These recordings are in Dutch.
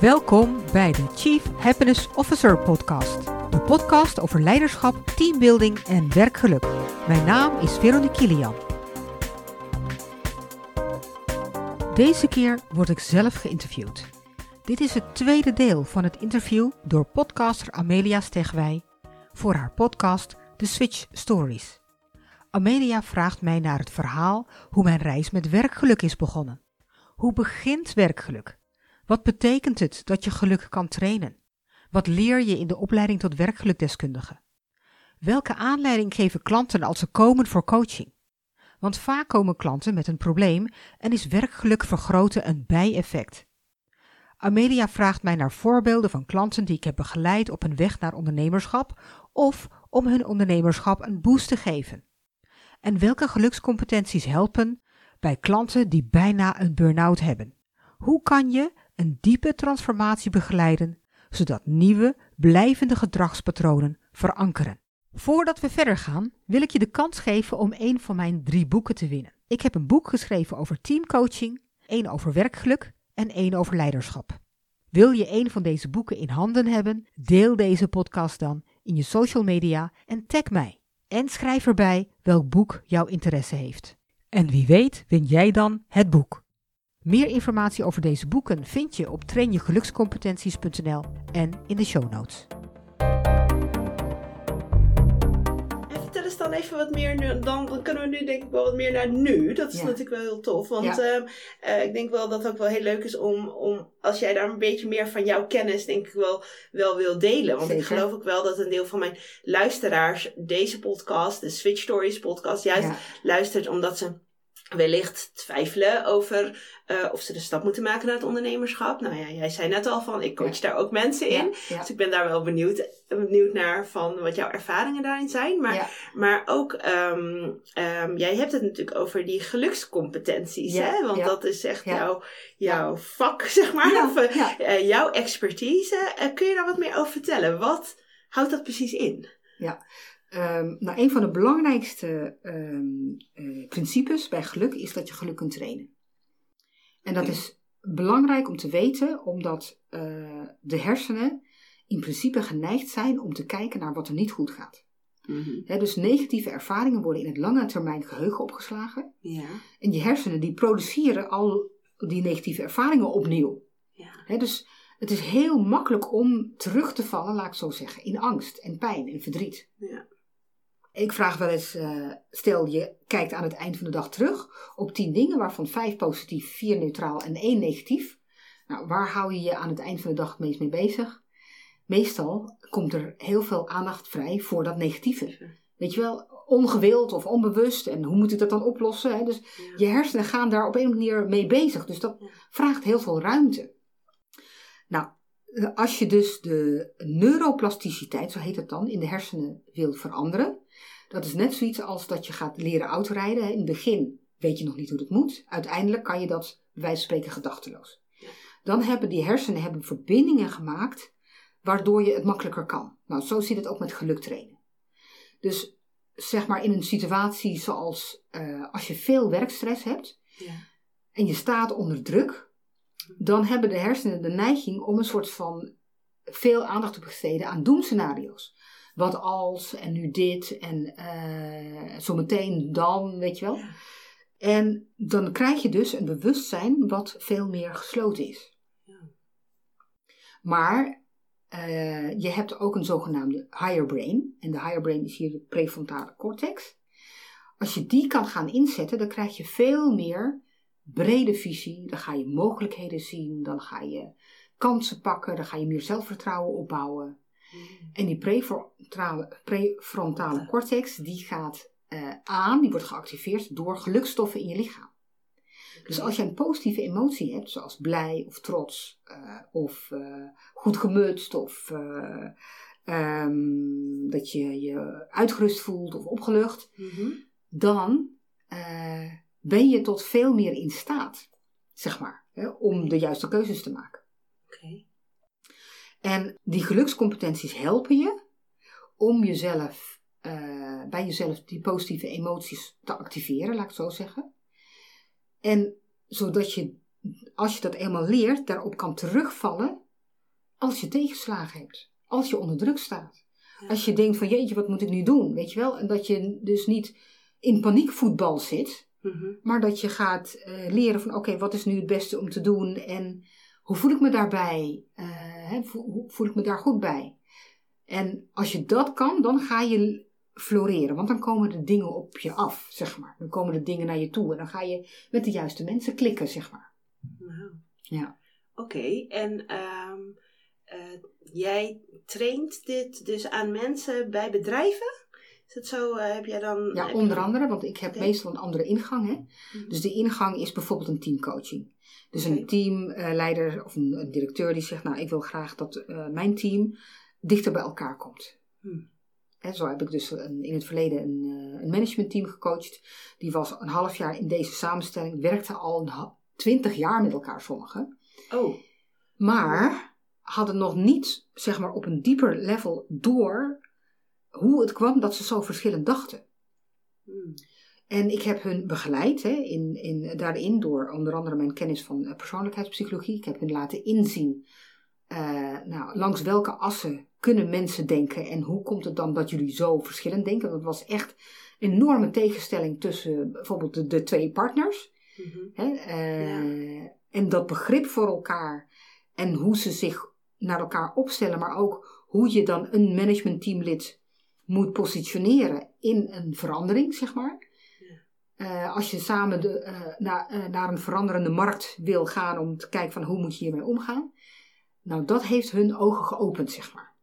Welkom bij de Chief Happiness Officer podcast. De podcast over leiderschap, teambuilding en werkgeluk. Mijn naam is Veronique Kilian. Deze keer word ik zelf geïnterviewd. Dit is het tweede deel van het interview door podcaster Amelia Stegwij voor haar podcast The Switch Stories. Amelia vraagt mij naar het verhaal hoe mijn reis met werkgeluk is begonnen. Hoe begint werkgeluk? Wat betekent het dat je geluk kan trainen? Wat leer je in de opleiding tot werkgelukdeskundige? Welke aanleiding geven klanten als ze komen voor coaching? Want vaak komen klanten met een probleem en is werkgeluk vergroten een bijeffect. Amelia vraagt mij naar voorbeelden van klanten die ik heb begeleid op een weg naar ondernemerschap of om hun ondernemerschap een boost te geven. En welke gelukscompetenties helpen bij klanten die bijna een burn-out hebben? Hoe kan je een diepe transformatie begeleiden, zodat nieuwe, blijvende gedragspatronen verankeren? Voordat we verder gaan, wil ik je de kans geven om een van mijn drie boeken te winnen. Ik heb een boek geschreven over teamcoaching, één over werkgeluk en één over leiderschap. Wil je een van deze boeken in handen hebben? Deel deze podcast dan in je social media en tag mij. En schrijf erbij welk boek jouw interesse heeft. En wie weet win jij dan het boek. Meer informatie over deze boeken vind je op trainjegelukscompetenties.nl en in de show notes. En vertel eens dan even wat meer, nu, dan, dan kunnen we nu denk ik wel wat meer naar nu. Dat is Ja. natuurlijk wel heel tof, want Ja. ehm, eh, ik denk wel dat het ook wel heel leuk is om, om, als jij daar een beetje meer van jouw kennis denk ik wel, wel wil delen. Want ik geloof ook wel dat een deel van mijn luisteraars deze podcast, de Switch Stories podcast, juist Ja. luistert omdat ze wellicht twijfelen over eh, of ze de stap moeten maken naar het ondernemerschap. Nou ja, jij zei net al van, ik coach daar ook mensen in. Ja, ja. Dus ik ben daar wel benieuwd, benieuwd naar van wat jouw ervaringen daarin zijn. Maar, Ja. maar ook, ehm, ehm, jij hebt het natuurlijk over die gelukscompetenties. Ja, hè? Want ja. dat is echt Ja. jouw, jouw vak, zeg maar. Ja, Of, eh, ja. eh, jouw expertise. Eh, kun je daar wat meer over vertellen? Wat houdt dat precies in? Ehm, nou, een van de belangrijkste ehm, eh, principes bij geluk is dat je geluk kunt trainen. En dat is belangrijk om te weten, omdat eh, de hersenen in principe geneigd zijn om te kijken naar wat er niet goed gaat. Hè, dus negatieve ervaringen worden in het lange termijn geheugen opgeslagen. Ja. En je hersenen die produceren al die negatieve ervaringen opnieuw. Ja. Dus het is heel makkelijk om terug te vallen, laat ik zo zeggen, in angst en pijn en verdriet. Ja. Ik vraag wel eens, eh, stel je kijkt aan het eind van de dag terug op 10 dingen, waarvan 5 positief, 4 neutraal en 1 negatief. Nou, waar hou je je aan het eind van de dag het meest mee bezig? Meestal komt er heel veel aandacht vrij voor dat negatieve. Weet je wel, ongewild of onbewust en hoe moet ik dat dan oplossen? Hè? Dus je hersenen gaan daar op een manier mee bezig. Dus dat vraagt heel veel ruimte. Nou, eh, als je dus de neuroplasticiteit, zo heet het dan, in de hersenen wilt veranderen. Dat is net zoiets als dat je gaat leren autorijden. In het begin weet je nog niet hoe dat moet. Uiteindelijk kan je dat, bij wijze van spreken, gedachteloos. Dan hebben die hersenen hebben verbindingen gemaakt waardoor je het makkelijker kan. Nou, zo zit het ook met geluk trainen. Dus zeg maar in een situatie zoals eh, als je veel werkstress hebt Ja. en je staat onder druk, dan hebben de hersenen de neiging om een soort van veel aandacht te besteden aan doemscenario's. Wat als en nu dit en eh zometeen dan, weet je wel. En dan krijg je dus een bewustzijn wat veel meer gesloten is. Ja. Maar eh, je hebt ook een zogenaamde higher brain. En de higher brain is hier de prefrontale cortex. Als je die kan gaan inzetten, dan krijg je veel meer brede visie. Dan ga je mogelijkheden zien. Dan ga je kansen pakken. Dan ga je meer zelfvertrouwen opbouwen. En die prefrontale, prefrontale cortex, die gaat eh, aan, die wordt geactiveerd door gelukstoffen in je lichaam. Dus als je een positieve emotie hebt, zoals blij of trots, eh, of eh, goed gemutst, of eh, ehm, dat je je uitgerust voelt of opgelucht, Mhm. dan ben je tot veel meer in staat, zeg maar, hè, om de juiste keuzes te maken. En die gelukscompetenties helpen je om jezelf, eh, bij jezelf die positieve emoties te activeren, laat ik het zo zeggen. En zodat je, als je dat eenmaal leert, daarop kan terugvallen als je tegenslagen hebt. Als je onder druk staat. Als je denkt van jeetje, wat moet ik nu doen? Weet je wel? En dat je dus niet in paniekvoetbal zit. Mhm. Maar dat je gaat eh, leren van oké, wat is nu het beste om te doen? En hoe voel ik me daarbij? Hè, voel, hoe voel ik me daar goed bij? En als je dat kan, dan ga je floreren. Want dan komen de dingen op je af, zeg maar. Dan komen de dingen naar je toe. En dan ga je met de juiste mensen klikken, zeg maar. Wauw. Ja. Oké, en ehm, eh, jij traint dit dus aan mensen bij bedrijven? Is het zo? eh, heb jij dan. Ja, je onder andere, want ik heb meestal een andere ingang. Hè? Mhm. Dus de ingang is bijvoorbeeld een teamcoaching. Dus een teamleider of een, een directeur die zegt, nou ik wil graag dat eh, mijn team dichter bij elkaar komt. En zo heb ik dus een, in het verleden een, eh, een managementteam gecoacht. Die was een half jaar in deze samenstelling, werkte al twintig jaar met elkaar sommigen. Oh, Maar hadden nog niet, zeg maar, op een dieper level door hoe het kwam dat ze zo verschillend dachten. hmm. En ik heb hun begeleid hè, in, in, daarin door onder andere mijn kennis van eh, persoonlijkheidspsychologie. Ik heb hun laten inzien eh, nou, langs welke assen kunnen mensen denken en hoe komt het dan dat jullie zo verschillend denken. Dat was echt een enorme tegenstelling tussen bijvoorbeeld de, de twee partners. Mhm. Hè, eh, En dat begrip voor elkaar en hoe ze zich naar elkaar opstellen, maar ook hoe je dan een managementteamlid moet positioneren in een verandering, zeg maar. Eh, als je samen de, na- eh, naar een veranderende markt wil gaan om te kijken van hoe moet je hiermee omgaan. Nou, dat heeft hun ogen geopend, zeg maar.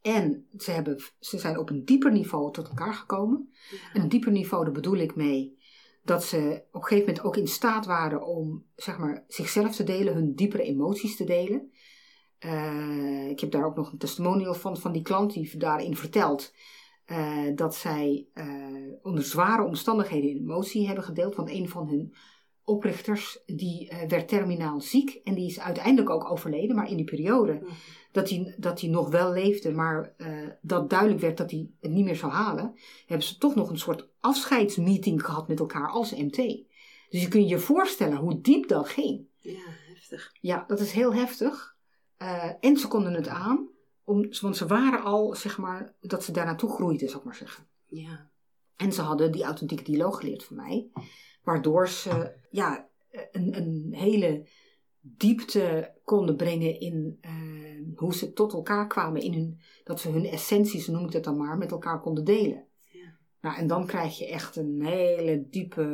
En ze, hebben, ze zijn op een dieper niveau tot elkaar gekomen. En een dieper niveau, daar bedoel ik mee dat ze op een gegeven moment ook in staat waren om zeg maar, zichzelf te delen, hun diepere emoties te delen. Eh, ik heb daar ook nog een testimonial van, van die klant die daarin vertelt eh, dat zij eh, onder zware omstandigheden een emotie hebben gedeeld. Want een van hun oprichters die werd terminaal ziek en die is uiteindelijk ook overleden. Maar in die periode Mhm. dat hij, dat hij nog wel leefde, maar dat duidelijk werd dat hij het niet meer zou halen, hebben ze toch nog een soort afscheidsmeeting gehad met elkaar als MT. Dus je kunt je voorstellen hoe diep dat ging. Ja, heftig. Ja, dat is heel heftig. Eh, en ze konden het aan, om, want ze waren al, zeg maar, dat ze daar naartoe groeiden, zou ik maar zeggen. Ja. En ze hadden die authentieke dialoog geleerd van mij. Waardoor ze ja, een, een hele diepte konden brengen in eh, hoe ze tot elkaar kwamen. In hun, dat ze hun essenties, noem ik het dan maar, met elkaar konden delen. Ja. Nou, en dan krijg je echt een hele diepe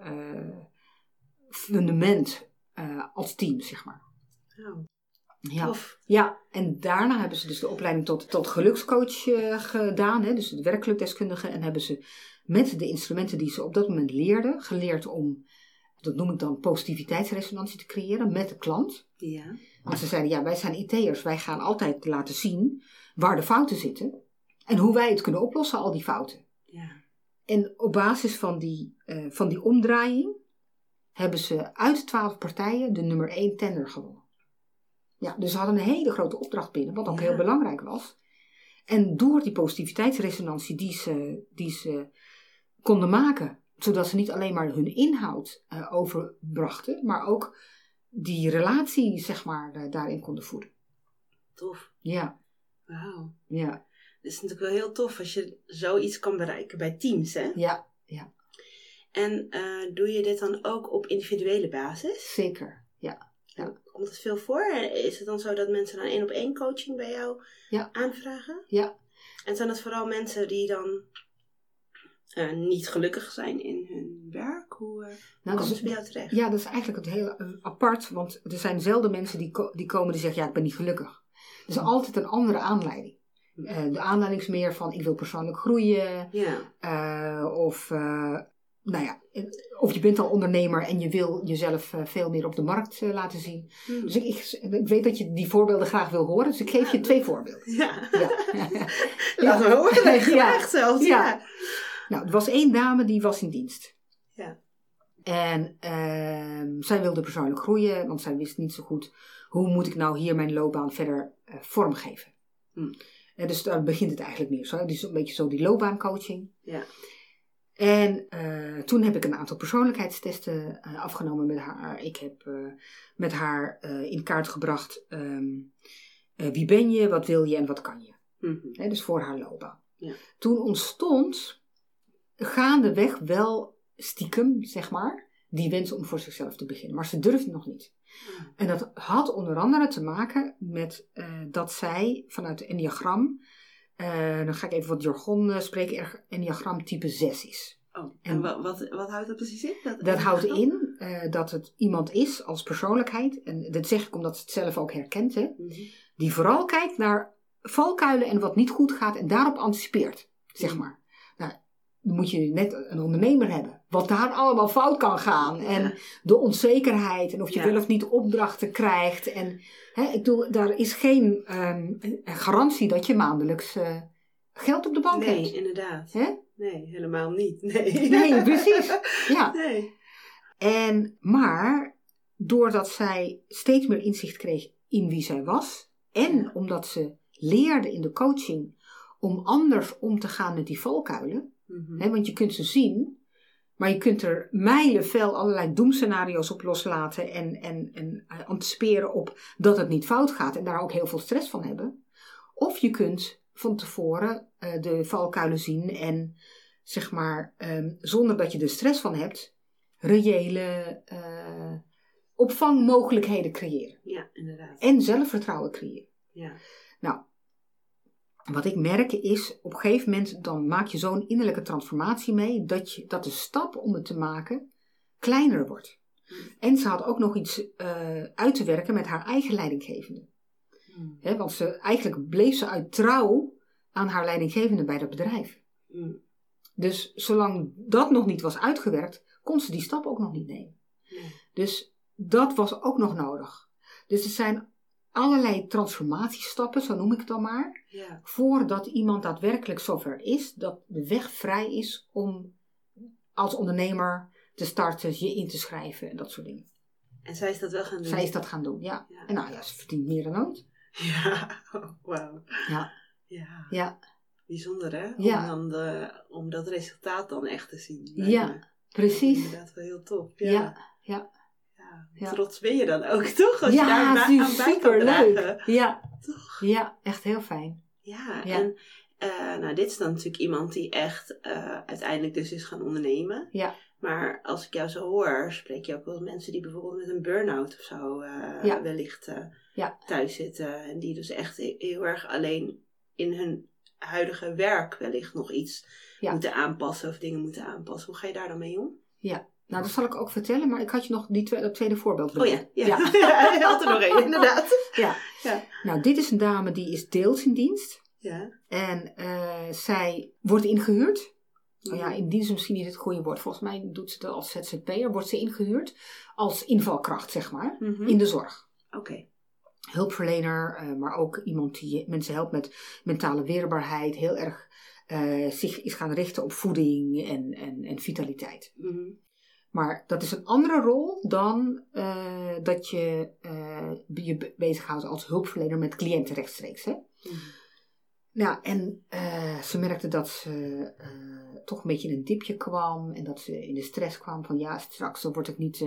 eh, fundament als team, zeg maar. Oh, Ja. tof. Ja, en daarna hebben ze dus de opleiding tot, tot gelukscoach eh, gedaan, hè, dus de werkgelukdeskundige. En hebben ze met de instrumenten die ze op dat moment leerden, geleerd om, dat noem ik dan positiviteitsresonantie te creëren met de klant. Ja. Want ze zeiden, ja, wij zijn IT'ers, wij gaan altijd laten zien waar de fouten zitten. En hoe wij het kunnen oplossen, al die fouten. Ja. En op basis van die, eh, van die omdraaiing hebben ze uit twaalf partijen de nummer één tender gewonnen. Ja, dus ze hadden een hele grote opdracht binnen, wat ook Ja. heel belangrijk was. En door die positiviteitsresonantie die ze, die ze konden maken, zodat ze niet alleen maar hun inhoud eh, overbrachten, maar ook die relatie, zeg maar, eh, daarin konden voeden. Tof. Ja, Wauw. ja, Het is natuurlijk wel heel tof als je zoiets kan bereiken bij teams, hè? ja, En eh, doe je dit dan ook op individuele basis? zeker. Ja, Komt het veel voor? Is het dan zo dat mensen dan één op één coaching bij jou Ja. aanvragen? ja. En zijn dat vooral mensen die dan eh, niet gelukkig zijn in hun werk? Hoe eh Nou, komen dus- ze bij jou terecht? Ja, dat is eigenlijk het heel eh, apart, want er zijn zelden mensen die, ko- die komen die zeggen, ja, ik ben niet gelukkig. Er is altijd een andere aanleiding. De aanleiding is meer van, ik wil persoonlijk groeien, Ja. of, nou ja, eh, of je bent al ondernemer en je wil jezelf eh, veel meer op de markt eh, laten zien. Hm. Dus ik, ik, ik weet dat je die voorbeelden graag wil horen, dus ik geef je twee voorbeelden. Ja. Ja. Laat me horen. Ja. Graag zelfs. Ja. Ja. Nou, er was één dame die was in dienst. Ja. En ehm, zij wilde persoonlijk groeien, want zij wist niet zo goed hoe moet ik nou hier mijn loopbaan verder vormgeven. Hm. En dus daar begint het eigenlijk meer zo. Dus een beetje zo die loopbaancoaching. Ja. En eh, toen heb ik een aantal persoonlijkheidstesten eh, afgenomen met haar. Ik heb eh, met haar in kaart gebracht ehm, eh, wie ben je, wat wil je en wat kan je. Mhm. Dus voor haar loopbaan. Ja. Toen ontstond gaandeweg wel stiekem, zeg maar, die wens om voor zichzelf te beginnen. Maar ze durfde nog niet. Ah. En dat had onder andere te maken met dat zij vanuit het enneagram, eh, dan ga ik even wat jargon eh, spreken, enneagram type 6 is. Oh, en En- wat, wat, wat houdt dat precies in? Dat, Dat houdt in eh, dat het iemand is als persoonlijkheid, en dat zeg ik omdat ze het zelf ook herkent, hè, Mhm. die vooral kijkt naar valkuilen en wat niet goed gaat en daarop anticipeert, zeg maar. Nou, dan moet je net een ondernemer hebben, wat daar allemaal fout kan gaan en Ja. de onzekerheid en of je Ja. wel of niet opdrachten krijgt. En hè, ik bedoel, daar is geen ehm, garantie dat je maandelijks eh, geld op de bank Nee, hebt. inderdaad. Hè? Nee, helemaal niet. Nee, Nee, precies. Ja. Nee. En, maar doordat zij steeds meer inzicht kreeg in wie zij was, en Ja. omdat ze leerde in de coaching om anders om te gaan met die valkuilen, Mhm. want je kunt ze zien, maar je kunt er mijlenvel allerlei doemscenario's op loslaten en, en, en eh, anticiperen op dat het niet fout gaat en daar ook heel veel stress van hebben. Of je kunt van tevoren eh, de valkuilen zien en zeg maar, ehm, zonder dat je er stress van hebt, reële eh, opvangmogelijkheden creëren. Ja, inderdaad. En zelfvertrouwen creëren. Ja. Nou, wat ik merk is, op een gegeven moment dan maak je zo'n innerlijke transformatie mee, dat, je, dat de stap om het te maken kleiner wordt. En ze had ook nog iets eh, uit te werken met haar eigen leidinggevende. Mm. Hè, want ze, eigenlijk bleef ze uit trouw aan haar leidinggevende bij dat bedrijf. Mm. Dus zolang dat nog niet was uitgewerkt, kon ze die stap ook nog niet nemen. Dus dat was ook nog nodig. Dus er zijn allerlei transformatiestappen, zo noem ik het dan maar, Ja. voordat iemand daadwerkelijk zover is dat de weg vrij is om als ondernemer te starten, je in te schrijven en dat soort dingen. En zij is dat wel gaan doen? Zij is dat gaan doen, ja. Ja. En nou ja, ze verdient meer dan ooit. Ja, oh, wauw. Ja, Ja. ja, Bijzonder hè? Om, Ja. dan de, om dat resultaat dan echt te zien. ja, me. precies. Inderdaad wel heel tof. Ja, Ja. Ja. Trots ben je dan ook toch? Als je daar aan bij kan dragen. Ja, Toch? ja, echt heel fijn. Ja, Ja. en eh, nou, dit is dan natuurlijk iemand die echt eh, uiteindelijk dus is gaan ondernemen. Ja. Maar als ik jou zo hoor, spreek je ook wel mensen die bijvoorbeeld met een burn-out of zo eh, Ja. wellicht Ja. thuis zitten. En die dus echt he- heel erg alleen in hun huidige werk wellicht nog iets moeten aanpassen of dingen moeten aanpassen. Hoe ga je daar dan mee om? Ja, nou dat zal ik ook vertellen, maar ik had je nog die twe- dat tweede voorbeeld Oh ja, ja. Ja. je had er nog één, inderdaad. Ja. Ja. Nou, dit is een dame die is deels in dienst. Ja. En eh, zij wordt ingehuurd. Nou Mhm. ja, in dienst is misschien niet het goede woord. Volgens mij doet ze het als ZZP'er. Wordt ze ingehuurd als invalkracht, zeg maar. Mhm. In de zorg. Oké. Hulpverlener, eh, maar ook iemand die mensen helpt met mentale weerbaarheid. Heel erg eh, zich is gaan richten op voeding en, en, en vitaliteit. Mhm. Maar dat is een andere rol dan eh, dat je eh, je be- bezighoudt als hulpverlener met cliënten rechtstreeks. Hè? Mhm. Nou, en eh, ze merkte dat ze toch een beetje in een dipje kwam en dat ze in de stress kwam van ja, straks word ik niet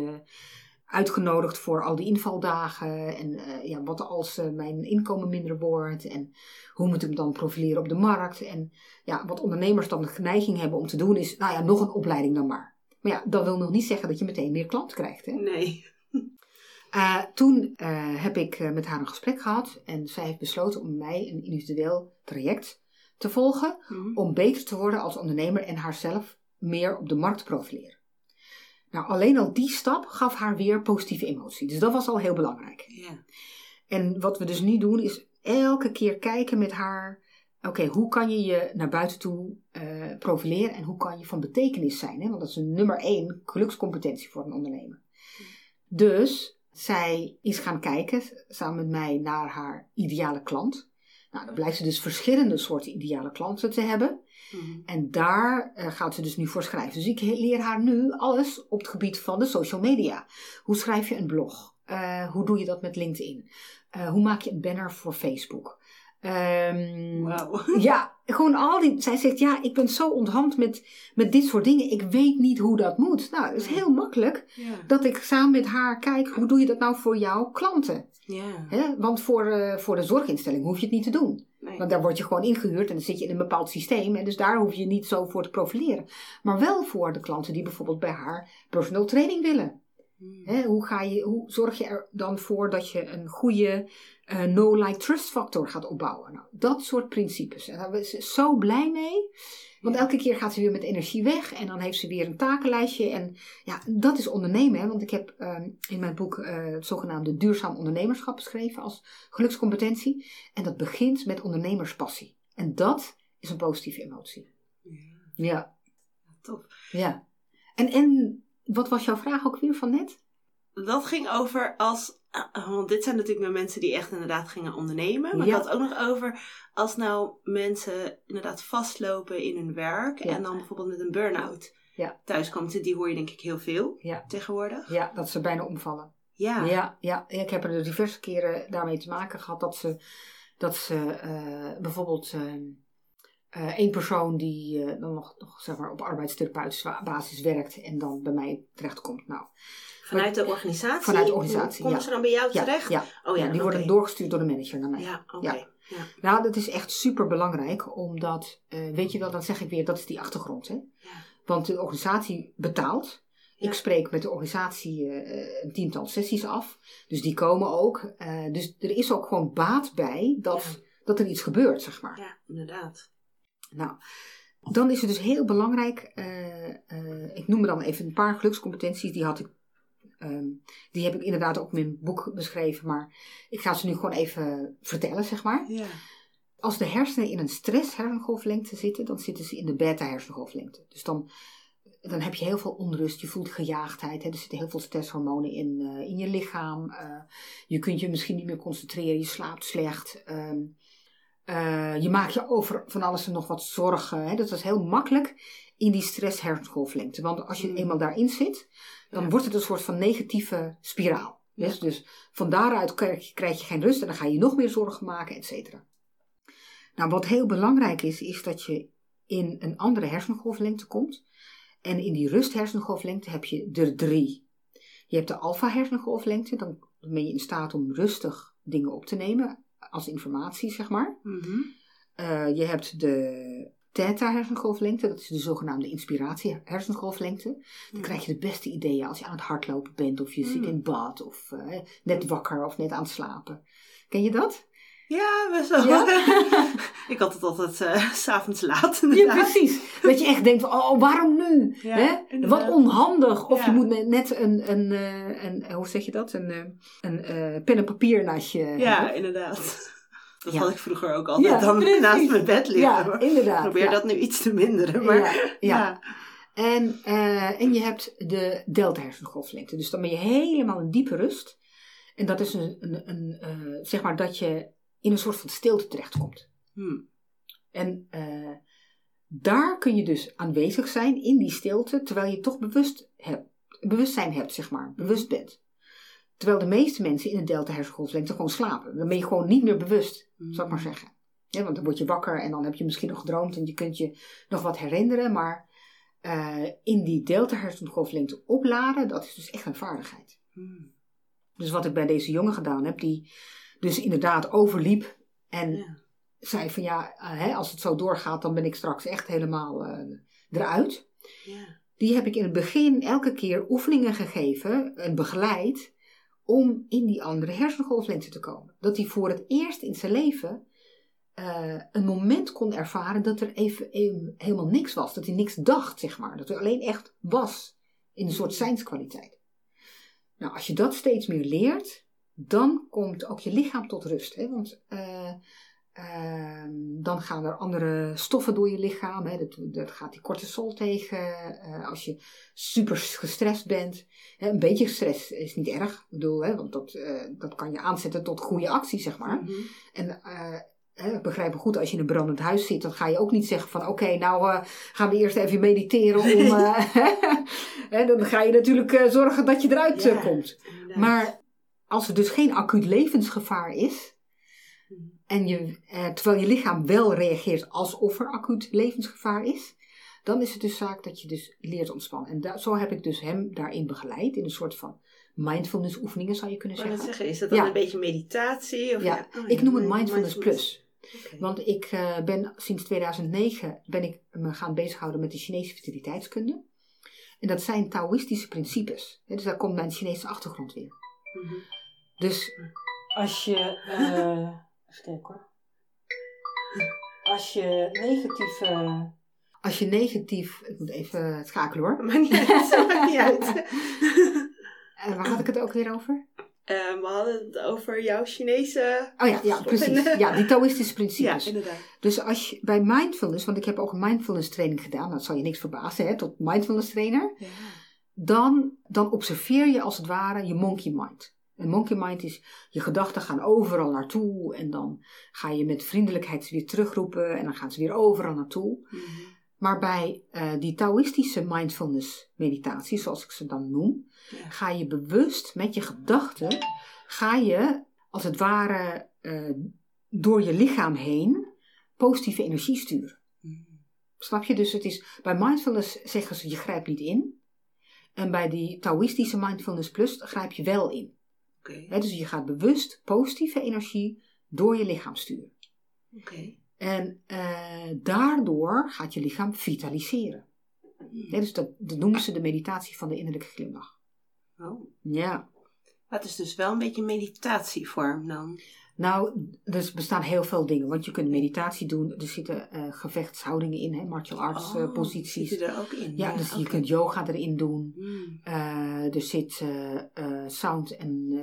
uitgenodigd voor al die invaldagen en ja, wat als mijn inkomen minder wordt en hoe moet ik me dan profileren op de markt en ja, wat ondernemers dan de neiging hebben om te doen is, nou ja, nog een opleiding dan maar. Maar ja, dat wil nog niet zeggen dat je meteen meer klant krijgt. Hè? Nee. Eh, toen eh, heb ik eh, met haar een gesprek gehad en zij heeft besloten om mij een individueel traject te volgen Mhm. om beter te worden als ondernemer en haarzelf meer op de markt te profileren. Nou, alleen al die stap gaf haar weer positieve emotie. Dus dat was al heel belangrijk. En wat we dus nu doen is elke keer kijken met haar. Oké, hoe kan je je naar buiten toe eh, profileren en hoe kan je van betekenis zijn? Hè? Want dat is een nummer één gelukscompetentie voor een ondernemer. Dus zij is gaan kijken samen met mij naar haar ideale klant. Nou, dan blijkt ze dus verschillende soorten ideale klanten te hebben. Mhm. En daar eh, gaat ze dus nu voor schrijven. Dus ik leer haar nu alles op het gebied van de social media. Hoe schrijf je een blog? Eh, hoe doe je dat met LinkedIn? Hoe maak je een banner voor Facebook? Ehm, Wauw. ja, gewoon al die. Zij zegt: Ja, ik ben zo onthand met, met dit soort dingen. Ik weet niet hoe dat moet. Nou, het is heel makkelijk Ja. dat ik samen met haar kijk: hoe doe je dat nou voor jouw klanten? Ja. Want voor, eh, voor de zorginstelling hoef je het niet te doen. Nee. Want daar word je gewoon ingehuurd en dan zit je in een bepaald systeem. En dus daar hoef je niet zo voor te profileren. Maar wel voor de klanten die bijvoorbeeld bij haar personal training willen. Hmm. Hoe, ga je, hoe zorg je er dan voor dat je een goede eh no-like-trust factor gaat opbouwen? Nou, dat soort principes. En daar is ze zo blij mee. Want elke keer gaat ze weer met energie weg. En dan heeft ze weer een takenlijstje. En ja, dat is ondernemen. Hè? Want ik heb ehm, in mijn boek eh, het zogenaamde duurzaam ondernemerschap beschreven als gelukscompetentie. En dat begint met ondernemerspassie. En dat is een positieve emotie. Ja. Ja, Tof. ja. En, en wat was jouw vraag ook weer van net? Dat ging over als. Ah, Want dit zijn natuurlijk met mensen die echt inderdaad gingen ondernemen. Maar Ja. ik had het ook nog over als nou mensen inderdaad vastlopen in hun werk. Ja. En dan bijvoorbeeld met een burn-out Ja. thuiskomen. Die hoor je denk ik heel veel Ja. tegenwoordig. Ja, dat ze bijna omvallen. Ja. Ja, ja, ik heb er diverse keren daarmee te maken gehad dat ze, dat ze eh, bijvoorbeeld ehm, eh, één persoon die eh, dan nog, nog zeg maar, op arbeidstherapeutische basis werkt en dan bij mij terechtkomt. Nou, Vanuit de organisatie? Vanuit de organisatie, Komen ja. ze dan bij jou terecht? ja, Oh ja, die worden doorgestuurd door de manager naar mij. Ja, oké. Ja. Ja. Nou, dat is echt super belangrijk, omdat, eh, weet je wel, dan zeg ik weer, dat is die achtergrond. Hè? Ja. Want de organisatie betaalt. Ja. Ik spreek met de organisatie eh, een tiental sessies af. Dus die komen ook. Eh, dus er is ook gewoon baat bij dat, dat er iets gebeurt, zeg maar. Ja, inderdaad. Nou, dan is het dus heel belangrijk. eh, eh, ik noem er dan even een paar gelukscompetenties. Die had ik. ehm, die heb ik inderdaad ook in mijn boek beschreven. Maar ik ga ze nu gewoon even vertellen, zeg maar. Ja. Als de hersenen in een stress hersengolflengte zitten, dan zitten ze in de beta hersengolflengte. Dus dan, dan heb je heel veel onrust, je voelt gejaagdheid, hè? er zitten heel veel stresshormonen in, eh, in je lichaam. je kunt je misschien niet meer concentreren, je slaapt slecht. ehm, eh, je maakt je over van alles en nog wat zorgen. Hè? Dat is heel makkelijk in die stress hersengolflengte. Want als je Hmm. eenmaal daarin zit, dan Ja. wordt het een soort van negatieve spiraal. Dus, dus van daaruit krijg je, krijg je geen rust en dan ga je nog meer zorgen maken, et cetera. Nou, wat heel belangrijk is, is dat je in een andere hersengolflengte komt. En in die rust hersengolflengte heb je er drie. Je hebt de alfa hersengolflengte, dan ben je in staat om rustig dingen op te nemen als informatie, zeg maar. Mhm. Eh, je hebt de theta hersengolflengte, dat is de zogenaamde inspiratie hersengolflengte. Dan krijg je de beste ideeën als je aan het hardlopen bent, of je zit Mm. in bad, of eh, net wakker, of net aan het slapen. Ken je dat? Ja, best wel. Ja? ik had het altijd eh, s s'avonds laat. Ja, inderdaad. precies. Dat je echt denkt, van, oh, waarom nu? Ja, Hè? Wat onhandig. Of Ja. je moet net- een, een, eh, een, hoe zeg je dat? Een, eh, een eh, pen en papier naast je Ja, hebben. inderdaad. Dat Ja. had ik vroeger ook altijd Ja, dan precies. naast mijn bed liggen. Ja, inderdaad. Ik probeer ja. dat nu iets te minderen. Maar, Ja, ja. ja. En, eh, en je hebt de delta hersengolflengte. Dus dan ben je helemaal in diepe rust. En dat is een, een, een eh, zeg maar dat je in een soort van stilte terechtkomt. Hm. En eh, daar kun je dus aanwezig zijn in die stilte, terwijl je toch bewust hebt, bewustzijn hebt, zeg maar, bewust bent. Terwijl de meeste mensen in de delta hersengolflengte gewoon slapen. Dan ben je gewoon niet meer bewust, zou ik maar zeggen. Ja, want dan word je wakker en dan heb je misschien nog gedroomd en je kunt je nog wat herinneren. Maar eh, in die delta hersengolflengte opladen, dat is dus echt een vaardigheid. Hm. Dus wat ik bij deze jongen gedaan heb, die dus inderdaad overliep en Ja. zei van ja, eh, hè, als het zo doorgaat, dan ben ik straks echt helemaal eh, eruit. Ja. Die heb ik in het begin elke keer oefeningen gegeven en begeleid om in die andere hersengolflengte te komen. Dat hij voor het eerst in zijn leven eh, een moment kon ervaren dat er even, even helemaal niks was. Dat hij niks dacht, zeg maar. Dat er alleen echt was in een soort zijnskwaliteit. Nou, als je dat steeds meer leert, dan komt ook je lichaam tot rust. Hè? Want eh, ehm, dan gaan er andere stoffen door je lichaam. Hè? Dat, dat gaat die cortisol tegen. eh, als je super gestrest bent. Hè? Een beetje stress is niet erg. Ik bedoel, hè? want dat, eh, dat kan je aanzetten tot goede actie, zeg maar. Mhm. En hè, ik begrijp me goed, als je in een brandend huis zit, dan ga je ook niet zeggen van oké, nou gaan we eerst even mediteren om. hè, dan ga je natuurlijk zorgen dat je eruit Ja. komt. Inderdaad. Maar als er dus geen acuut levensgevaar is, en je, eh, terwijl je lichaam wel reageert alsof er acuut levensgevaar is, dan is het dus zaak dat je dus leert ontspannen. En da- zo heb ik dus hem daarin begeleid, in een soort van mindfulness oefeningen zou je kunnen zeggen. zeggen, is dat dan Ja. een beetje meditatie? Of Ja, Oh, ik noem het mind- mindfulness plus. Want ik eh, ben sinds 2009 ben ik me gaan bezighouden met de Chinese vitaliteitskunde. En dat zijn Taoïstische principes. Dus daar komt mijn Chinese achtergrond weer. Mhm. Dus Als je, eh, even kijken hoor. Als je negatief, eh, als je negatief, ik moet even schakelen hoor. Maakt niet uit, maakt niet uit. Waar had ik het ook weer over? Eh, we hadden het over jouw Chinese... Oh ja, ja precies. Ja, die Taoïstische Ja, principes. inderdaad. Dus als je bij mindfulness, want ik heb ook een mindfulness training gedaan, dat zal je niks verbazen, hè, tot mindfulness trainer. Ja. dan, dan observeer je als het ware je monkey mind. En monkey mind is, je gedachten gaan overal naartoe en dan ga je met vriendelijkheid weer terugroepen en dan gaan ze weer overal naartoe. Mhm. Maar bij eh, die Taoïstische mindfulness meditatie, zoals ik ze dan noem, Ja. ga je bewust met je gedachten, ga je als het ware eh, door je lichaam heen positieve energie sturen. Mhm. Snap je? Dus het is, bij mindfulness zeggen ze je grijpt niet in. En bij die Taoïstische mindfulness plus grijp je wel in. Dus je gaat bewust positieve energie door je lichaam sturen. Oké. En eh, daardoor gaat je lichaam vitaliseren. Hè, dus dat, dat noemen ze de meditatie van de innerlijke glimlach. Oh. Ja. Dat is dus wel een beetje meditatievorm dan. Nou, er bestaan heel veel dingen. Want je kunt meditatie doen. Er zitten eh, gevechtshoudingen in, hè, martial arts eh, Oh, posities. Zit er ook in? Ja, dus je kunt yoga erin doen. Hmm. Eh, er zit sound en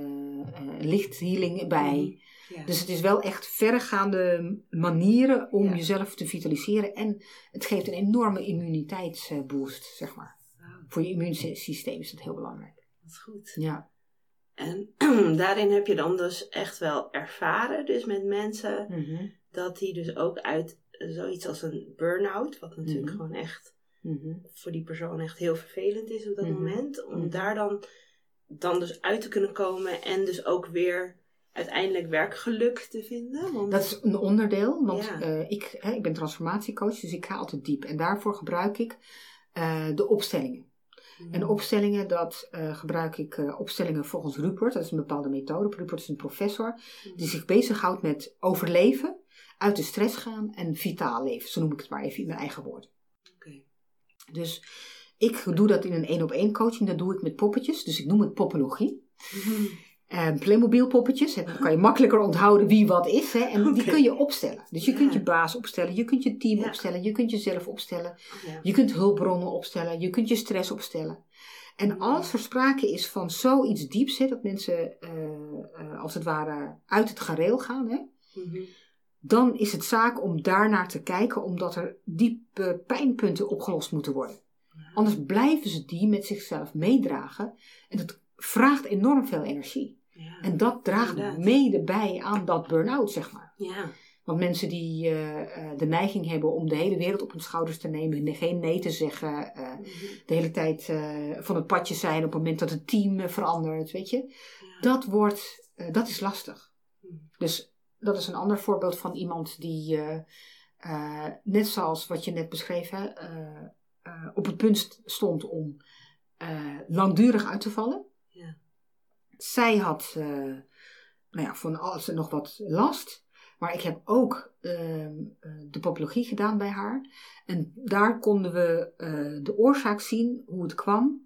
lichthealing bij. Ja. Dus het is wel echt verregaande manieren om jezelf te vitaliseren. En het geeft een enorme immuniteitsboost, zeg maar. Voor je immuunsysteem is dat heel belangrijk. dat is goed. Ja. En daarin heb je dan dus echt wel ervaren, dus met mensen, Mhm. dat die dus ook uit zoiets als een burn-out, wat natuurlijk Mhm. gewoon echt Mhm. voor die persoon echt heel vervelend is op dat moment, om daar dan, dan dus uit te kunnen komen en dus ook weer uiteindelijk werkgeluk te vinden. Want, Dat is een onderdeel, want Ja. eh, ik, hè, ik ben transformatiecoach, dus ik ga altijd diep. En daarvoor gebruik ik eh, de opstellingen. En opstellingen, dat eh, gebruik ik eh, opstellingen volgens Rupert. Dat is een bepaalde methode. Rupert is een professor die zich bezighoudt met overleven, uit de stress gaan en vitaal leven. Zo noem ik het maar even in mijn eigen woorden. Dus ik doe dat in een één op één coaching. Dat doe ik met poppetjes. Dus ik noem het poppologie. En Playmobil poppetjes. Dan kan je makkelijker onthouden wie wat is. Hè, en die kun je opstellen. Dus je Ja. kunt je baas opstellen. Je kunt je team Ja. opstellen. Je kunt jezelf opstellen. Ja. Je kunt hulpbronnen opstellen. Je kunt je stress opstellen. En als er sprake is van zoiets dieps. Hè, dat mensen eh, eh, als het ware uit het gareel gaan. Hè, Mhm. dan is het zaak om daarnaar te kijken. Omdat er diepe pijnpunten opgelost moeten worden. Anders blijven ze die met zichzelf meedragen. En dat vraagt enorm veel energie. Ja. En dat draagt Inderdaad. mede bij aan dat burn-out, zeg maar. ja. Want mensen die eh, eh, de neiging hebben om de hele wereld op hun schouders te nemen, en geen nee te zeggen, eh, Mhm. de hele tijd van het padje zijn op het moment dat het team verandert, weet je. Ja. Dat wordt, dat is lastig. Mhm. Dus dat is een ander voorbeeld van iemand die, net zoals wat je net eh, op het punt stond om langdurig uit te vallen. Zij had uh, nou ja, van alles nog wat last. Maar ik heb ook uh, de popologie gedaan bij haar. En daar konden we uh, de oorzaak zien, hoe het kwam.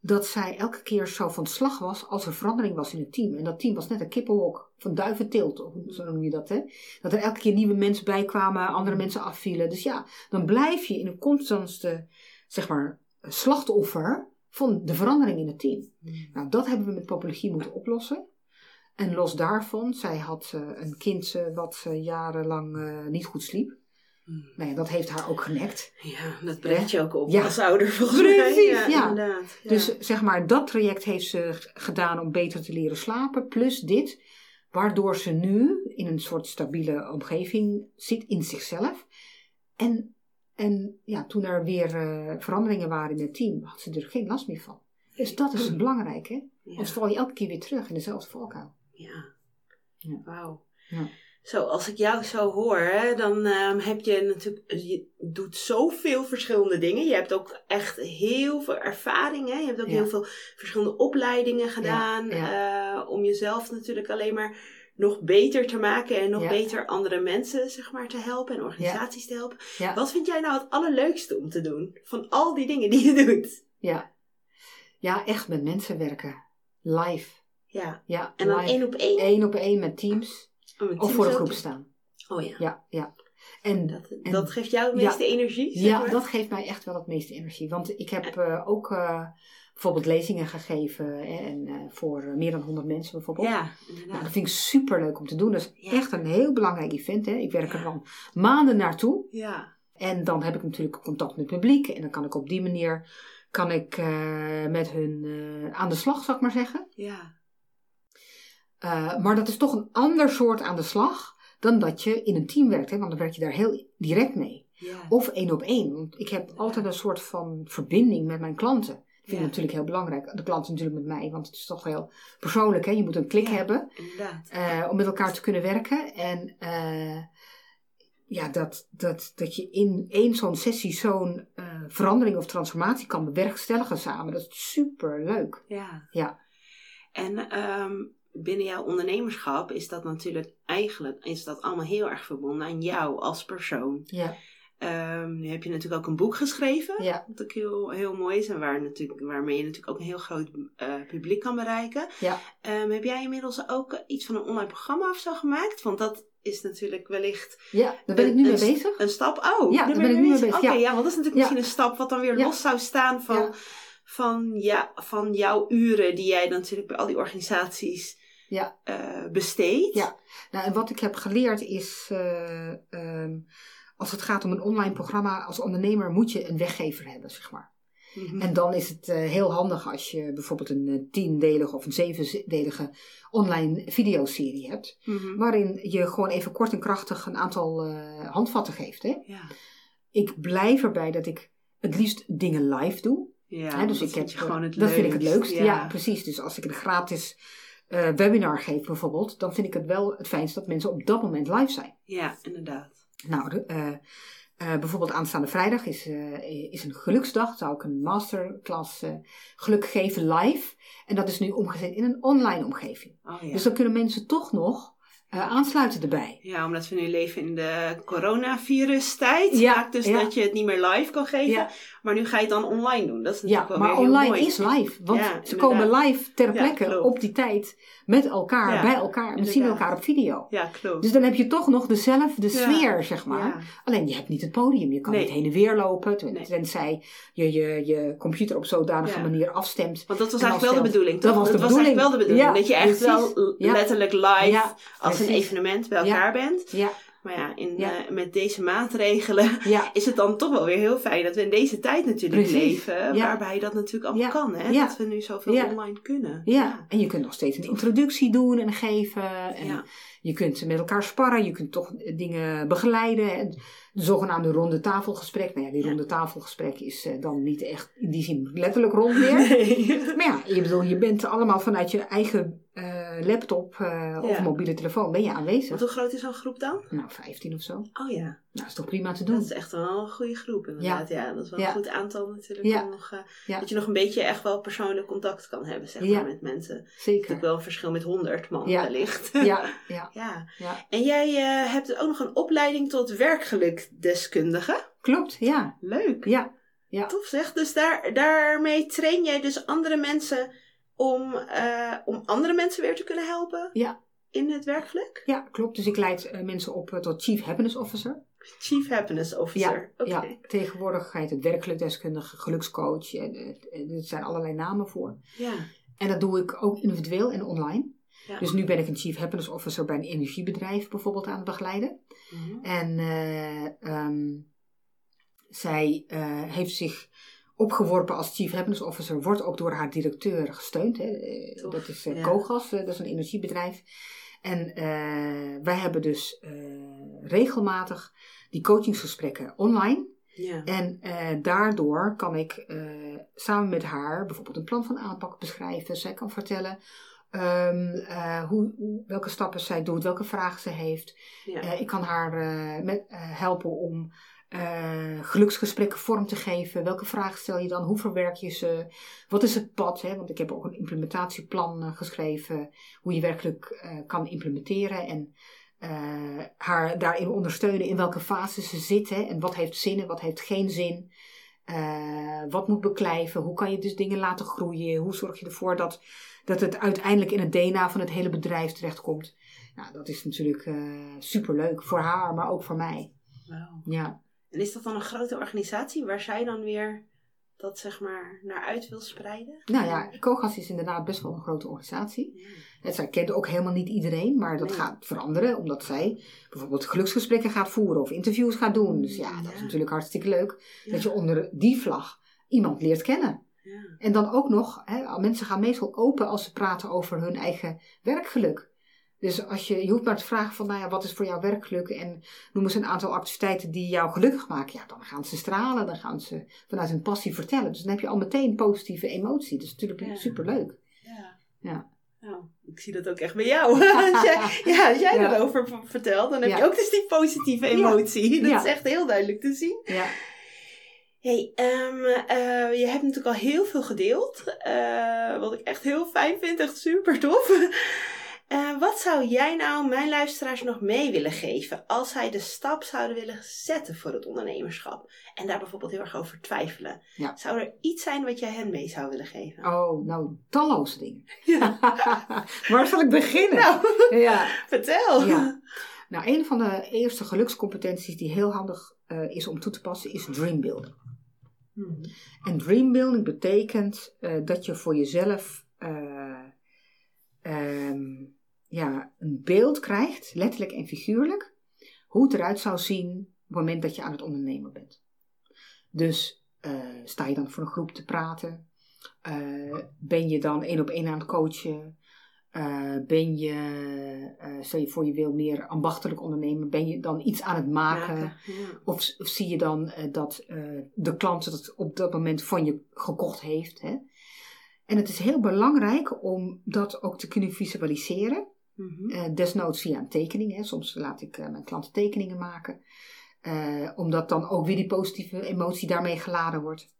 Dat zij elke keer zo van slag was als er verandering was in het team. En dat team was net een kippenhok van duiventeelt, zo noem je dat. Hè? Dat er elke keer nieuwe mensen bij kwamen, andere mensen afvielen. Dus ja, dan blijf je in een constante, zeg maar, slachtoffer van de verandering in het team. Mm. Nou, dat hebben we met popologie moeten oplossen. En los daarvan, zij had uh, een kind uh, wat uh, jarenlang niet goed sliep. Mm. Nou ja, dat heeft haar ook genekt. Ja, dat brengt je ook op ja. als ouder volgens Precies, mij. Ja, ja. inderdaad. Ja. Dus zeg maar, dat traject heeft ze gedaan om beter te leren slapen. Plus dit, waardoor ze nu in een soort stabiele omgeving zit in zichzelf. En, en ja, toen er weer uh, veranderingen waren in het team, had ze er geen last meer van. Dus dat is belangrijk, hè? Ja. Anders val je elke keer weer terug in dezelfde valkuil. Ja. Ja. Wauw. Ja. Zo, als ik jou zo hoor, hè, dan ehm, heb je natuurlijk, je doet zoveel verschillende dingen. Je hebt ook echt heel veel ervaringen. Je hebt ook Ja. heel veel verschillende opleidingen gedaan. eh, om jezelf natuurlijk alleen maar nog beter te maken en nog Ja. beter andere mensen zeg maar, te helpen en organisaties te helpen. Ja. Wat vind jij nou het allerleukste om te doen? Van al die dingen die je doet. Ja. ja, echt met mensen werken. Live. Ja, Ja, en dan live. één op één. Één op één met teams. Oh, met Of teams voor ook. groep staan. Oh ja, Ja, ja. En dat, en- dat geeft jou het Ja. meeste energie. zeg Ja, maar. dat geeft mij echt wel het meeste energie. Want ik heb eh, ook eh, bijvoorbeeld lezingen gegeven hè, en, eh, voor eh, meer dan 100 mensen bijvoorbeeld. Ja, Nou, dat vind ik super leuk om te doen. Dat is Ja. echt een heel belangrijk event. Hè. Ik werk er dan maanden naartoe. Ja, En dan heb ik natuurlijk contact met het publiek. En dan kan ik op die manier kan ik, eh, met hun aan de slag, zou ik maar zeggen. ja, maar dat is toch een ander soort aan de slag dan dat je in een team werkt. Hè? Want dan werk je daar heel direct mee. ja. Of één op één. Want ik heb altijd een soort van verbinding met mijn klanten. Dat vind ik Ja. natuurlijk heel belangrijk. De klanten natuurlijk met mij, want het is toch heel persoonlijk. Hè? Je moet een klik hebben eh, om met elkaar te kunnen werken. En eh, ja, dat, dat, dat je in één zo'n sessie zo'n eh, verandering of transformatie kan bewerkstelligen samen. Dat is super leuk. Ja. Ja. En ehm, binnen jouw ondernemerschap is dat natuurlijk eigenlijk is dat allemaal heel erg verbonden aan jou als persoon. Ja, Ehm, nu heb je natuurlijk ook een boek geschreven. ja, Wat ook heel, heel mooi is en waar natuurlijk, waarmee je natuurlijk ook een heel groot eh, publiek kan bereiken. ja. Ehm, heb jij inmiddels ook eh, iets van een online programma of zo gemaakt? Want dat is natuurlijk wellicht ja daar ben ik nu Een- mee bezig. een stap. Oh, Ja, daar ben ik nu mee bezig, Oké, ja. ja. want dat is natuurlijk misschien een stap wat dan weer los zou staan van, van, ja, van jouw uren die jij dan natuurlijk bij al die organisaties Ja. eh, besteedt. Ja. Nou, en wat ik heb geleerd is, eh, ehm, als het gaat om een online programma, als ondernemer moet je een weggever hebben, zeg maar. Mhm. En dan is het eh, heel handig als je bijvoorbeeld een eh, tiendelige of een zevendelige online videoserie hebt. Mhm. Waarin je gewoon even kort en krachtig een aantal eh, handvatten geeft. Hè? Ja. Ik blijf erbij dat ik het liefst dingen live doe. Ja, Hè, dus dat ik vind heb, gewoon het dat vind ik het leukst. leukst. Ja. precies. Dus als ik een gratis webinar geef bijvoorbeeld, dan vind ik het wel het fijnst dat mensen op dat moment live zijn. Ja, inderdaad. Nou, de, eh, eh, bijvoorbeeld aanstaande vrijdag is, eh, is een geluksdag. Zou ik een masterclass geluk geven live. En dat is nu omgezet in een online omgeving. Oh, ja. Dus dan kunnen mensen toch nog aansluiten erbij. ja, omdat we nu leven in de coronavirus-tijd. Ja, maakt dus ja. dat je het niet meer live kan geven. Ja. Maar nu ga je het dan online doen. Dat is Ja, natuurlijk wel maar weer online mooi. is live. Want Ja, ze inderdaad. komen live ter Ja, plekke op die tijd met elkaar, Ja, bij elkaar. En we zien elkaar op video. Ja, klopt. Dus dan heb je toch nog dezelfde Ja. sfeer, zeg maar. Ja. Alleen je hebt niet het podium. Je kan Nee. niet heen en weer lopen. ten- Nee. Tenzij je, je je computer op zodanige Ja. manier afstemt. Want dat was En eigenlijk wel de bedoeling, Dat toch? was de het bedoeling. was eigenlijk wel de bedoeling. Ja, dat je echt precies. wel Ja. letterlijk live Ja, als een evenement bij Ja. elkaar bent. Ja, Maar ja, in, Ja. eh, met deze maatregelen ja, is het dan toch wel weer heel fijn dat we in deze tijd natuurlijk Precies. leven. Ja. Waarbij dat natuurlijk allemaal kan. Hè? Dat we nu zoveel online kunnen. ja. En je kunt nog steeds een introductie doen en geven. En Ja. Je kunt met elkaar sparren. Je kunt toch dingen begeleiden. En de zogenaamde ronde tafelgesprek. Nou ja, die ronde tafelgesprek is eh, dan niet echt in die zin letterlijk rond meer. Nee. Maar ja, je, bedoel, je bent allemaal vanuit je eigen eh, laptop eh, of Ja. mobiele telefoon ben je aanwezig. Want hoe groot is zo'n groep dan? Nou, 15 of zo. Oh ja, Nou, is toch prima te dat doen. is echt wel een goede groep inderdaad. Ja, dat is wel Ja. een goed aantal natuurlijk. Ja. Nog, eh, Ja. Dat je nog een beetje echt wel persoonlijk contact kan hebben zeg Ja. maar, met mensen. Het is Zeker. natuurlijk wel een verschil met 100 man Ja. wellicht. Ja, ja, ja. ja. En jij eh, hebt ook nog een opleiding tot werkgelukdeskundige. Klopt, ja. Leuk. Ja, ja. Tof zeg. Dus daar, daarmee train jij dus andere mensen om, eh, om andere mensen weer te kunnen helpen Ja. in het werkgeluk? Ja, klopt. Dus ik leid eh, mensen op eh, tot Chief Happiness Officer. Chief Happiness Officer. Oké. Ja, tegenwoordig heet het werkelijk deskundige, gelukscoach. En, er zijn allerlei namen voor. Ja. En dat doe ik ook individueel en online. Ja. Dus nu ben ik een Chief Happiness Officer bij een energiebedrijf bijvoorbeeld aan het begeleiden. Mhm. En eh, ehm, zij heeft zich opgeworpen als Chief Happiness Officer, wordt ook door haar directeur gesteund. Hè. Dat is eh, ja. Kogas, eh, dat is een energiebedrijf. En eh, wij hebben dus regelmatig die coachingsgesprekken online. Ja. En daardoor kan ik samen met haar bijvoorbeeld een plan van aanpak beschrijven. Zij kan vertellen ehm, eh, hoe, welke stappen zij doet, welke vragen ze heeft. Ja. Ik kan haar met, helpen om eh, geluksgesprekken vorm te geven. Welke vragen stel je dan? Hoe verwerk je ze? Wat is het pad? Hè? Want ik heb ook een implementatieplan eh, geschreven. Hoe je werkelijk eh, kan implementeren. En haar daarin ondersteunen in welke fase ze zit. Hè? En wat heeft zin en wat heeft geen zin. Wat moet beklijven? Hoe kan je dus dingen laten groeien? Hoe zorg je ervoor dat, dat het uiteindelijk in het DNA van het hele bedrijf terechtkomt? Nou, dat is natuurlijk eh superleuk voor haar, maar ook voor mij. Ja. En is dat dan een grote organisatie waar zij dan weer dat zeg maar naar uit wil spreiden? Nou ja, Kogas is inderdaad best wel een grote organisatie. Ja. En zij kent ook helemaal niet iedereen, maar dat Nee. gaat veranderen omdat zij bijvoorbeeld geluksgesprekken gaat voeren of interviews gaat doen. Dus ja, dat is natuurlijk hartstikke leuk Ja. dat je onder die vlag iemand leert kennen. Ja. En dan ook nog, hè, mensen gaan meestal open als ze praten over hun eigen werkgeluk. Dus als je, je hoeft maar te vragen van, nou ja, wat is voor jou werkgeluk? En noem eens een aantal activiteiten die jou gelukkig maken. Ja, dan gaan ze stralen, dan gaan ze vanuit hun passie vertellen. Dus dan heb je al meteen positieve emotie. Dat is natuurlijk Ja. superleuk. Ja. Ja. Nou, ik zie dat ook echt bij jou. als jij, ja, als jij Ja. erover vertelt, dan heb je ook dus die positieve emotie. Dat is echt heel duidelijk te zien. Ja. Hey, ehm, eh, je hebt natuurlijk al heel veel gedeeld. eh, wat ik echt heel fijn vind. Echt super tof. Eh, wat zou jij nou mijn luisteraars nog mee willen geven als zij de stap zouden willen zetten voor het ondernemerschap? En daar bijvoorbeeld heel erg over twijfelen. Ja. Zou er iets zijn wat jij hen mee zou willen geven? Oh, nou, talloze dingen. Waar zal ik beginnen? Nou, Ja. vertel. Ja. Nou, een van de eerste gelukscompetenties die heel handig eh, is om toe te passen, is dreambuilding. Mhm. En dreambuilding betekent eh, dat je voor jezelf ja, een beeld krijgt, letterlijk en figuurlijk, hoe het eruit zou zien op het moment dat je aan het ondernemen bent. Dus eh, sta je dan voor een groep te praten? Eh, ben je dan één op één aan het coachen? Eh, ben je, stel je voor je wil meer ambachtelijk ondernemen, ben je dan iets aan het maken? Maken, ja. Of, of zie je dan dat de klant het op dat moment van je gekocht heeft? Hè? En het is heel belangrijk om dat ook te kunnen visualiseren. Mhm. Eh, desnoods via een tekening. Hè. Soms laat ik eh, mijn klanten tekeningen maken. Eh, omdat dan ook weer die positieve emotie daarmee geladen wordt.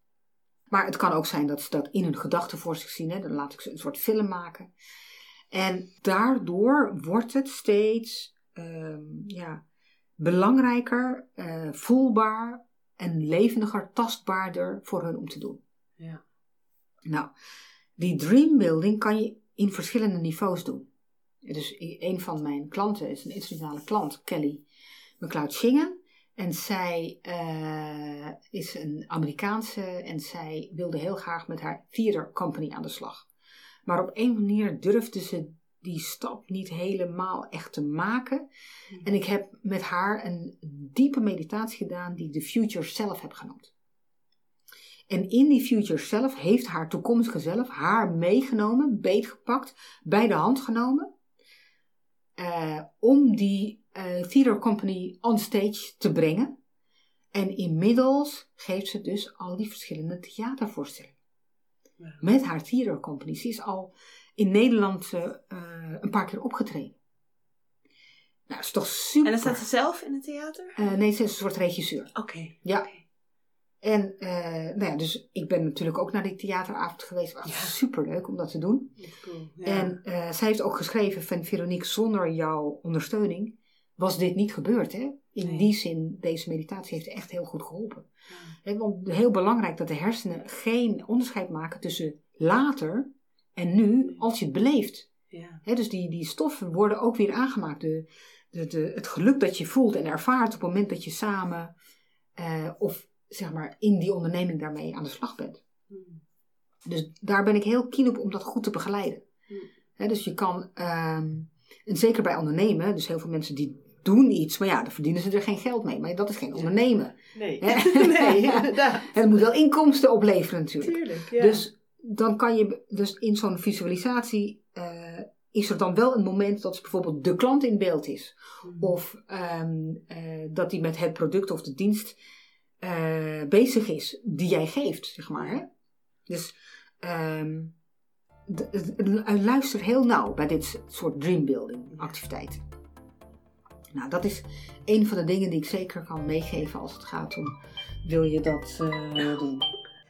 Maar het kan ook zijn dat ze dat in hun gedachten voor zich zien. Hè. Dan laat ik ze een soort film maken. En daardoor wordt het steeds ehm, ja, belangrijker, voelbaar en levendiger, tastbaarder voor hun om te doen. Ja. Nou, die dreambuilding kan je in verschillende niveaus doen. Dus een van mijn klanten is een internationale klant, Kelly McLeod Shingen. En zij eh, is een Amerikaanse en zij wilde heel graag met haar theater company aan de slag. Maar op een manier durfde ze die stap niet helemaal echt te maken. En ik heb met haar een diepe meditatie gedaan die ik de Future Self heb genoemd. En in die Future Self heeft haar toekomstige zelf haar meegenomen, beetgepakt, bij de hand genomen. Eh, om die eh theater company on stage te brengen. En inmiddels geeft ze dus al die verschillende theatervoorstellingen. Ja. Met haar theater company. Ze is al in Nederland eh, een paar keer opgetreden. Nou, dat is toch super. En dan staat ze zelf in het theater? Nee, ze is een soort regisseur. Oké. Ja. En eh, nou ja, dus ik ben natuurlijk ook naar die theateravond geweest. Het was Ja. super leuk om dat te doen. Cool. Ja. En eh, zij heeft ook geschreven van Veronique, zonder jouw ondersteuning was dit niet gebeurd. Hè? In Nee. die zin, deze meditatie heeft echt heel goed geholpen. Ja. Want heel belangrijk dat de hersenen geen onderscheid maken tussen later en nu, als je het beleeft. Ja. Hè, dus die, die stoffen worden ook weer aangemaakt. De, de, de, het geluk dat je voelt en ervaart op het moment dat je samen eh, of zeg maar in die onderneming daarmee aan de slag bent. Hmm. Dus daar ben ik heel keen op om dat goed te begeleiden. Hmm. Dus je kan, ehm, en zeker bij ondernemen, dus heel veel mensen die doen iets, maar ja, dan verdienen ze er geen geld mee. Maar dat is geen ondernemen. Nee. Nee, inderdaad. Het moet wel inkomsten opleveren natuurlijk. Tuurlijk. Ja. Dus dan kan je, dus in zo'n visualisatie eh, is er dan wel een moment dat bijvoorbeeld de klant in beeld is. Hmm. Of ehm, eh, dat die met het product of de dienst eh, bezig is die jij geeft, zeg maar. Hè? Dus ehm, eh, luister heel nauw bij dit soort dreambuilding activiteiten. Nou, dat is een van de dingen die ik zeker kan meegeven als het gaat om Wil je dat eh, doen?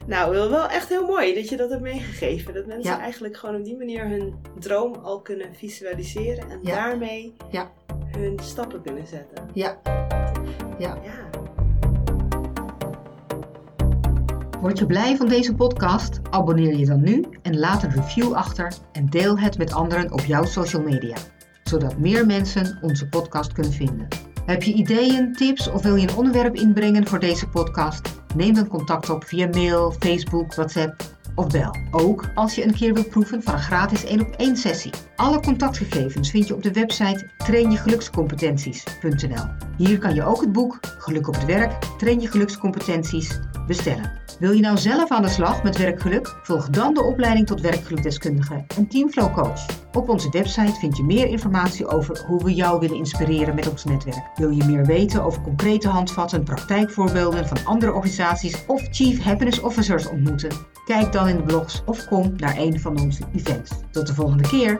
Nou, wel, wel echt heel mooi dat je dat hebt meegegeven. Dat mensen Ja. eigenlijk gewoon op die manier hun droom al kunnen visualiseren en Ja. daarmee Ja. hun stappen kunnen zetten. Ja, ja. Word je blij van deze podcast? Abonneer je dan nu en laat een review achter en deel het met anderen op jouw social media, zodat meer mensen onze podcast kunnen vinden. Heb je ideeën, tips of wil je een onderwerp inbrengen voor deze podcast? Neem dan contact op via mail, Facebook, WhatsApp of bel. Ook als je een keer wilt proeven van een gratis 1 op 1 sessie. Alle contactgegevens vind je op de website trainjegelukscompetenties.nl. Hier kan je ook het boek Geluk op het werk, Train je gelukscompetenties bestellen. Wil je nou zelf aan de slag met werkgeluk? Volg dan de opleiding tot werkgelukdeskundige en Teamflow Coach. Op onze website vind je meer informatie over hoe we jou willen inspireren met ons netwerk. Wil je meer weten over concrete handvatten, praktijkvoorbeelden van andere organisaties of Chief Happiness Officers ontmoeten? Kijk in de blogs of kom naar een van onze events. Tot de volgende keer!